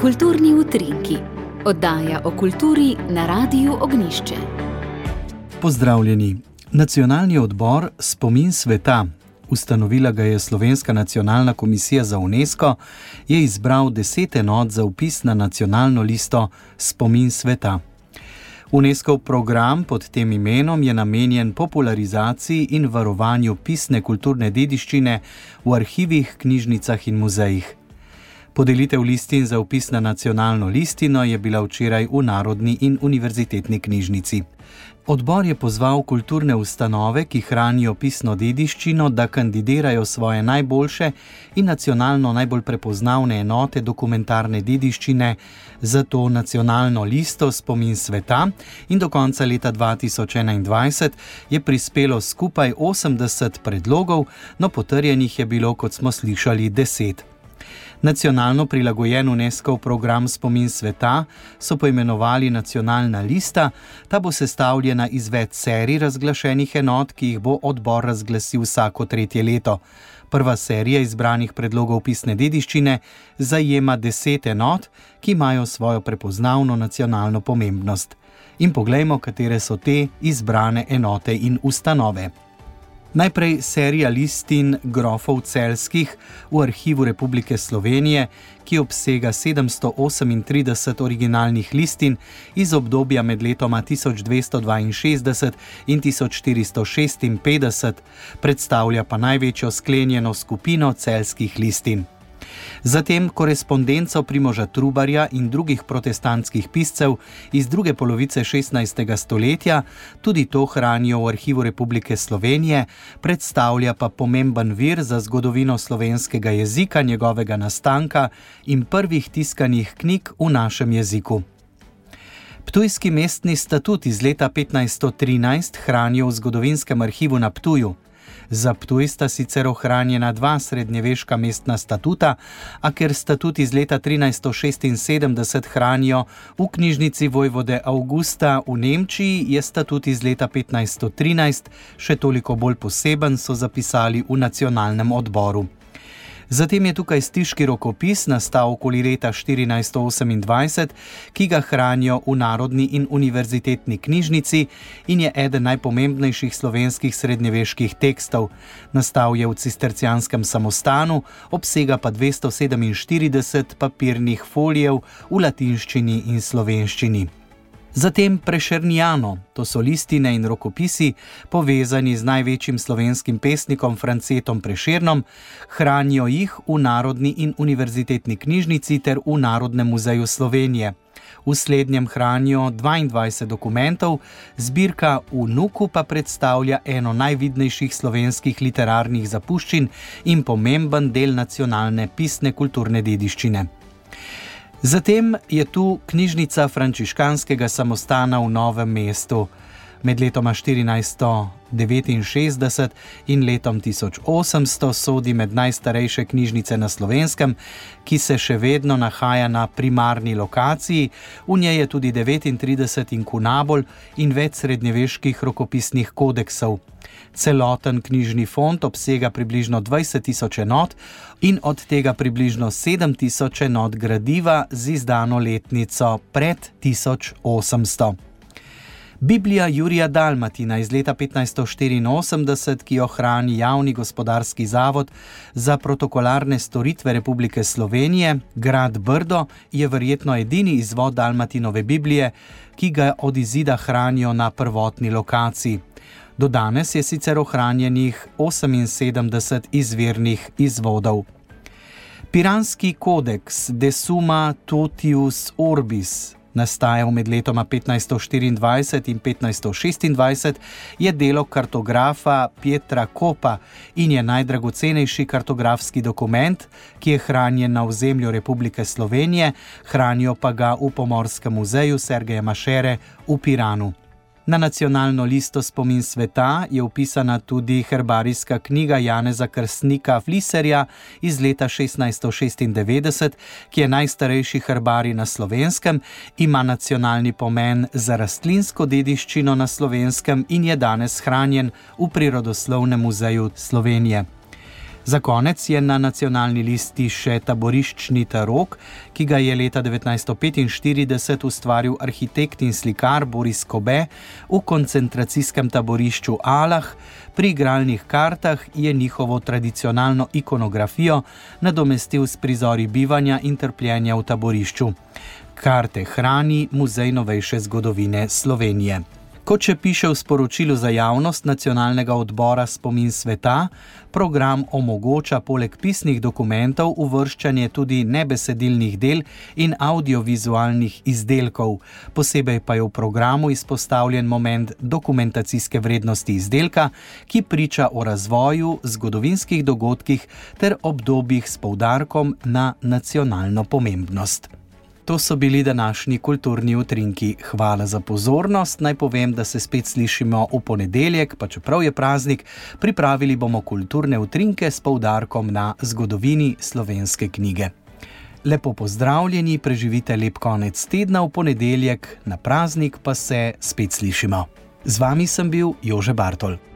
Kulturni utrinki, oddaja o kulturi na Radiu Ognišče. Pozdravljeni. Nacionalni odbor Spomin sveta, ustanovila ga je Slovenska nacionalna komisija za UNESCO, je izbral deset enot za upis na nacionalno listo Spomin sveta. UNESCO program pod tem imenom je namenjen popularizaciji in varovanju pisne kulturne dediščine v arhivih, knjižnicah in muzejih. Podelitev listin za upis na nacionalno listino je bila včeraj v Narodni in univerzitetni knjižnici. Odbor je pozval kulturne ustanove, ki hranijo pisno dediščino, da kandidirajo svoje najboljše in nacionalno najbolj prepoznavne enote dokumentarne dediščine za to nacionalno listo spomin sveta in do konca leta 2021 je prispelo skupaj 80 predlogov, no potrjenih je bilo, kot smo slišali, 10. Nacionalno prilagojen UNESCO program Spomin sveta so poimenovali Nacionalna lista, ta bo sestavljena iz več serij razglašenih enot, ki jih bo odbor razglasil vsako tretje leto. Prva serija izbranih predlogov pisne dediščine zajema deset enot, ki imajo svojo prepoznavno nacionalno pomembnost. In poglejmo, katere so te izbrane enote in ustanove. Najprej serija listin grofov celskih v arhivu Republike Slovenije, ki obsega 738 originalnih listin iz obdobja med letoma 1262 in 1456, predstavlja pa največjo sklenjeno skupino celskih listin. Zatem korespondenco Primoža Trubarja in drugih protestantskih piscev iz druge polovice 16. stoletja, tudi to hranijo v Arhivu Republike Slovenije, predstavlja pa pomemben vir za zgodovino slovenskega jezika, njegovega nastanka in prvih tiskanih knjig v našem jeziku. Ptujski mestni statut iz leta 1513 hranijo v zgodovinskem arhivu na Ptuju. Za Ptuj sta sicer ohranjena dva srednjeveška mestna statuta, a ker statut iz leta 1376 hranijo v knjižnici vojvode Augusta v Nemčiji, je statut iz leta 1513 še toliko bolj poseben, so zapisali v nacionalnem odboru. Zatem je tukaj stiški rokopis, nastal okoli leta 1428, ki ga hranijo v Narodni in univerzitetni knjižnici in je eden najpomembnejših slovenskih srednjeveških tekstov. Nastal je v cistercijanskem samostanu, obsega pa 247 papirnih folijev v latinščini in slovenščini. Zatem prešernjano, to so listine in rokopisi, povezani z največjim slovenskim pesnikom Francetom Prešernom, hranijo jih v Narodni in univerzitetni knjižnici ter v Narodnem muzeju Slovenije. V slednjem hranijo 22 dokumentov, zbirka v Nuku pa predstavlja eno najvidnejših slovenskih literarnih zapuščin in pomemben del nacionalne pisne kulturne dediščine. Zatem je tu knjižnica frančiškanskega samostana v Novem mestu. Med letoma 1469 in letom 1800 sodi med najstarejše knjižnice na slovenskem, ki se še vedno nahaja na primarni lokaciji. V njej je tudi 39 inkunabol in več srednjeveških rokopisnih kodeksov. Celoten knjižni fond obsega približno 20 tisoč enot in od tega približno 7 tisoč enot gradiva z izdano letnico pred 1800. Biblija Jurija Dalmatina iz leta 1584, ki jo hrani Javni gospodarski zavod za protokolarne storitve Republike Slovenije, grad Brdo, je verjetno edini izvod Dalmatinove Biblije, ki ga od izida hranijo na prvotni lokaciji. Do danes je sicer ohranjenih 78 izvirnih izvodov. Piranski kodeks De Summa Totius Orbis, nastajal med letoma 1524 in 1526, je delo kartografa Pietra Kopa in je najdragocenejši kartografski dokument, ki je hranjen na ozemlju Republike Slovenije, hranijo pa ga v Pomorskem muzeju Sergeja Mašere v Piranu. Na nacionalno listo spomin sveta je upisana tudi herbarijska knjiga Janeza Krstnika Fliserja iz leta 1696, ki je najstarejši herbarij na slovenskem, ima nacionalni pomen za rastlinsko dediščino na slovenskem in je danes hranjen v Prirodoslovnem muzeju Slovenije. Za konec je na nacionalni listi še taboriščni tarok, ki ga je leta 1945 ustvaril arhitekt in slikar Boris Kobe v koncentracijskem taborišču Alah. Pri igralnih kartah je njihovo tradicionalno ikonografijo nadomestil s prizori bivanja in trpljenja v taborišču. Karte hrani Muzej novejše zgodovine Slovenije. Kot še piše v sporočilu za javnost nacionalnega odbora Spomin sveta, program omogoča poleg pisnih dokumentov uvrščanje tudi nebesedilnih del in audiovizualnih izdelkov. Posebej pa je v programu izpostavljen moment dokumentacijske vrednosti izdelka, ki priča o razvoju, zgodovinskih dogodkih ter obdobjih s poudarkom na nacionalno pomembnost. To so bili današnji kulturni utrinki. Hvala za pozornost. Naj povem, da se spet slišimo v ponedeljek, pa čeprav je praznik, pripravili bomo kulturne utrinke s poudarkom na zgodovini slovenske knjige. Lepo pozdravljeni, preživite lep konec tedna v ponedeljek, na praznik pa se spet slišimo. Z vami sem bil Jože Bartol.